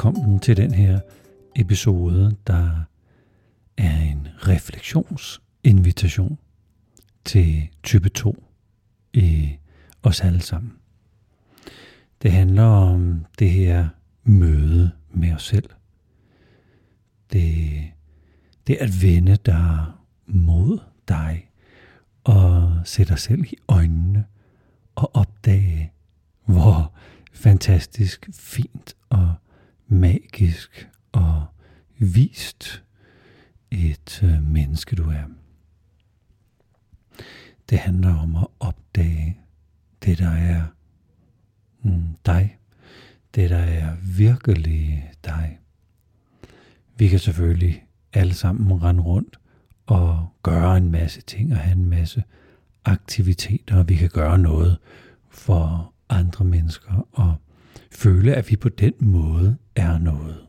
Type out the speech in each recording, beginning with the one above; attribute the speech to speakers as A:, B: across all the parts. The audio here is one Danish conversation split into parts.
A: Velkommen til den her episode, der er en refleksionsinvitation til type 2 i os alle sammen. Det handler om det her møde med os selv. Det, det at vende dig mod dig og sætte dig selv i øjnene og opdage, hvor fantastisk fint og magisk og vist et øh, menneske du er. Det handler om at opdage det, der er mm, dig. Det, der er virkelig dig. Vi kan selvfølgelig alle sammen rende rundt og gøre en masse ting og have en masse aktiviteter, og vi kan gøre noget for andre mennesker og føle, at vi på den måde er noget.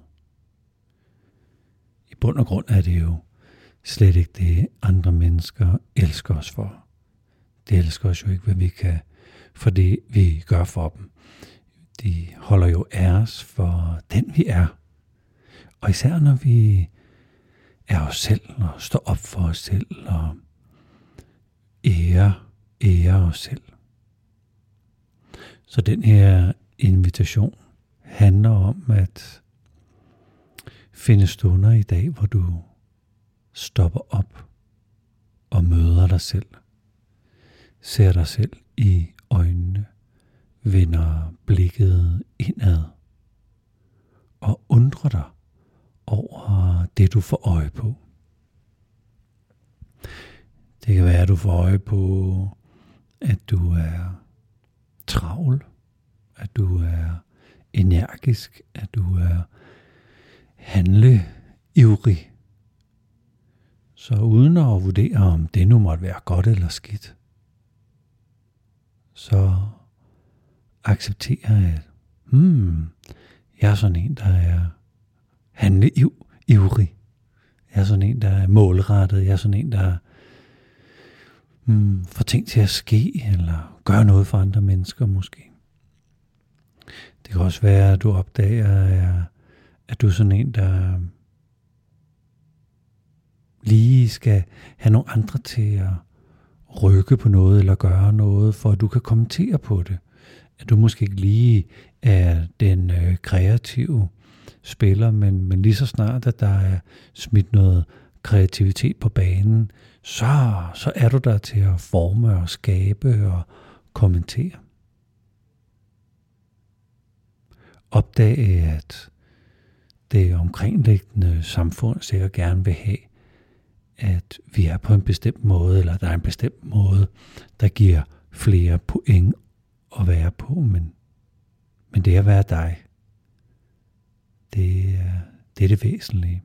A: I bund og grund er det jo slet ikke det, andre mennesker elsker os for. De elsker os jo ikke, hvad vi kan, for det vi gør for dem. De holder jo af os for den vi er. Og især når vi er os selv og står op for os selv og ærer, ære os selv. Så den her invitation handler om at finde stunder i dag, hvor du stopper op og møder dig selv. Ser dig selv i øjnene, vender blikket indad og undrer dig over det, du får øje på. Det kan være, at du får øje på, at du er travl, at du er energisk, at du er handleivrig. Så uden at vurdere, om det nu måtte være godt eller skidt, så acceptere, at hmm, jeg er sådan en, der er handleivrig. Jeg er sådan en, der er målrettet. Jeg er sådan en, der hmm, får ting til at ske, eller gør noget for andre mennesker måske. Det kan også være, at du opdager, øh, at du er sådan en, der øh, lige skal have nogle andre til at rykke på noget eller gøre noget, for at du kan kommentere på det. At du måske ikke lige er den øh, kreative spiller, men, men lige så snart, at der er smidt noget kreativitet på banen, så, så er du der til at forme og skabe og kommentere. Opdage, at det omkringliggende samfund sikkert gerne vil have, at vi er på en bestemt måde, eller der er en bestemt måde, der giver flere point at være på, men, men det at være dig, det er det, er det væsentlige.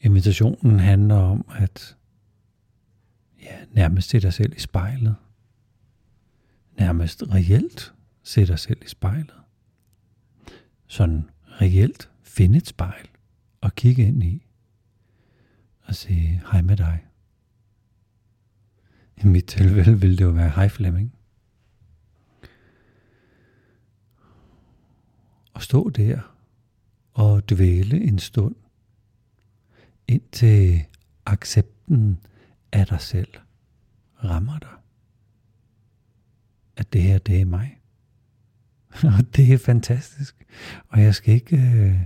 A: Invitationen handler om at ja, nærmest se dig selv i spejlet. Nærmest reelt se dig selv i spejlet. Sådan reelt finde et spejl og kigge ind i og sige hej med dig. I mit tilfælde ville det jo være hej Flemming. Og stå der og dvæle en stund indtil accepten af dig selv rammer dig. At det her, det er mig. Og det er fantastisk. Og jeg skal ikke, øh,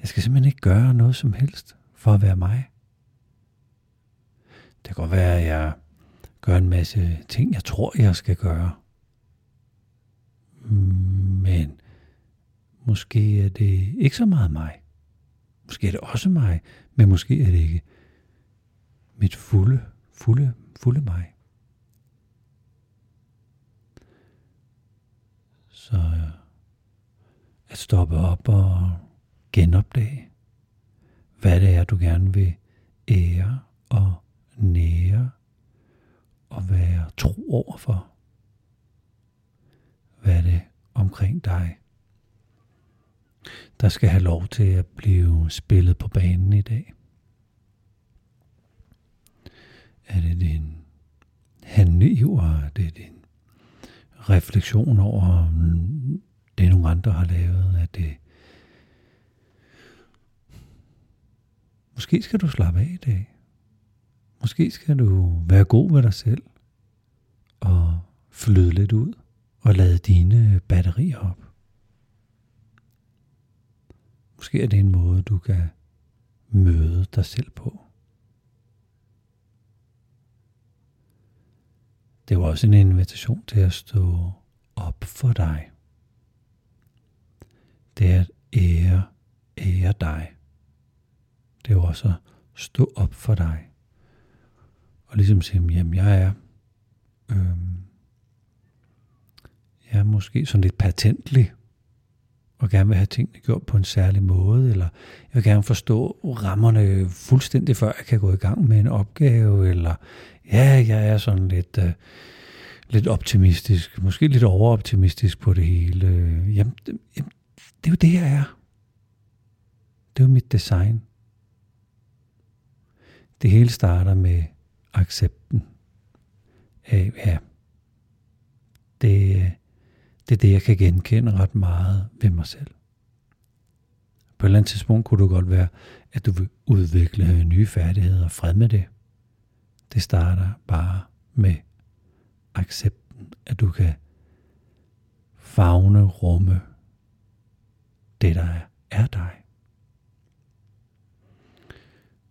A: jeg skal simpelthen ikke gøre noget som helst for at være mig. Det kan godt være, at jeg gør en masse ting, jeg tror, jeg skal gøre. Men måske er det ikke så meget mig. Måske er det også mig, men måske er det ikke mit fulde, fulde, fulde mig. Så øh, at stoppe op og genopdage, hvad det er, du gerne vil ære og nære og være tro overfor. Hvad er det omkring dig, der skal have lov til at blive spillet på banen i dag? Er det din handliv, er det din refleksion over det, nogle andre har lavet? at det Måske skal du slappe af i dag. Måske skal du være god ved dig selv og flyde lidt ud og lade dine batterier op. Måske er det en måde, du kan møde dig selv på. Det var også en invitation til at stå op for dig. Det er at ære, ære dig. Det er også at stå op for dig. Og ligesom sige, jamen jeg er, øhm, jeg er måske sådan lidt patentlig, og gerne vil have tingene gjort på en særlig måde, eller jeg vil gerne forstå rammerne fuldstændig, før jeg kan gå i gang med en opgave, eller ja, jeg er sådan lidt, øh, lidt optimistisk, måske lidt overoptimistisk på det hele. Jamen, det, jamen, det er jo det, jeg er. Det er jo mit design. Det hele starter med accepten af, ja, det, øh, det er det, jeg kan genkende ret meget ved mig selv. På et eller andet tidspunkt kunne det godt være, at du vil udvikle nye færdigheder og fred med det. Det starter bare med accepten, at du kan fagne, rumme det, der er, er dig.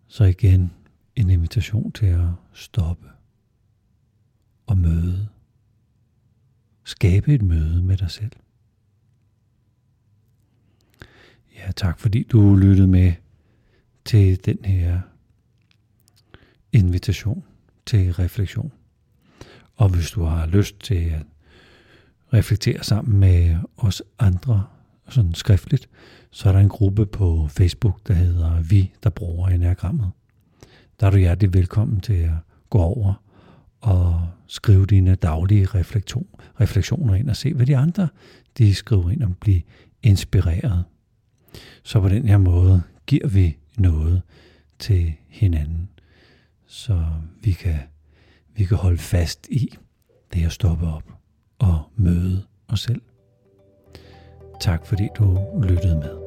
A: Så igen en invitation til at stoppe og møde Skabe et møde med dig selv. Ja, tak fordi du lyttede med til den her invitation til refleksion. Og hvis du har lyst til at reflektere sammen med os andre, sådan skriftligt, så er der en gruppe på Facebook, der hedder Vi, der bruger enagrammet. Der er du hjertelig velkommen til at gå over og skrive dine daglige reflektion, refleksioner ind og se, hvad de andre de skriver ind og blive inspireret. Så på den her måde giver vi noget til hinanden, så vi kan, vi kan holde fast i det at stoppe op og møde os selv. Tak fordi du lyttede med.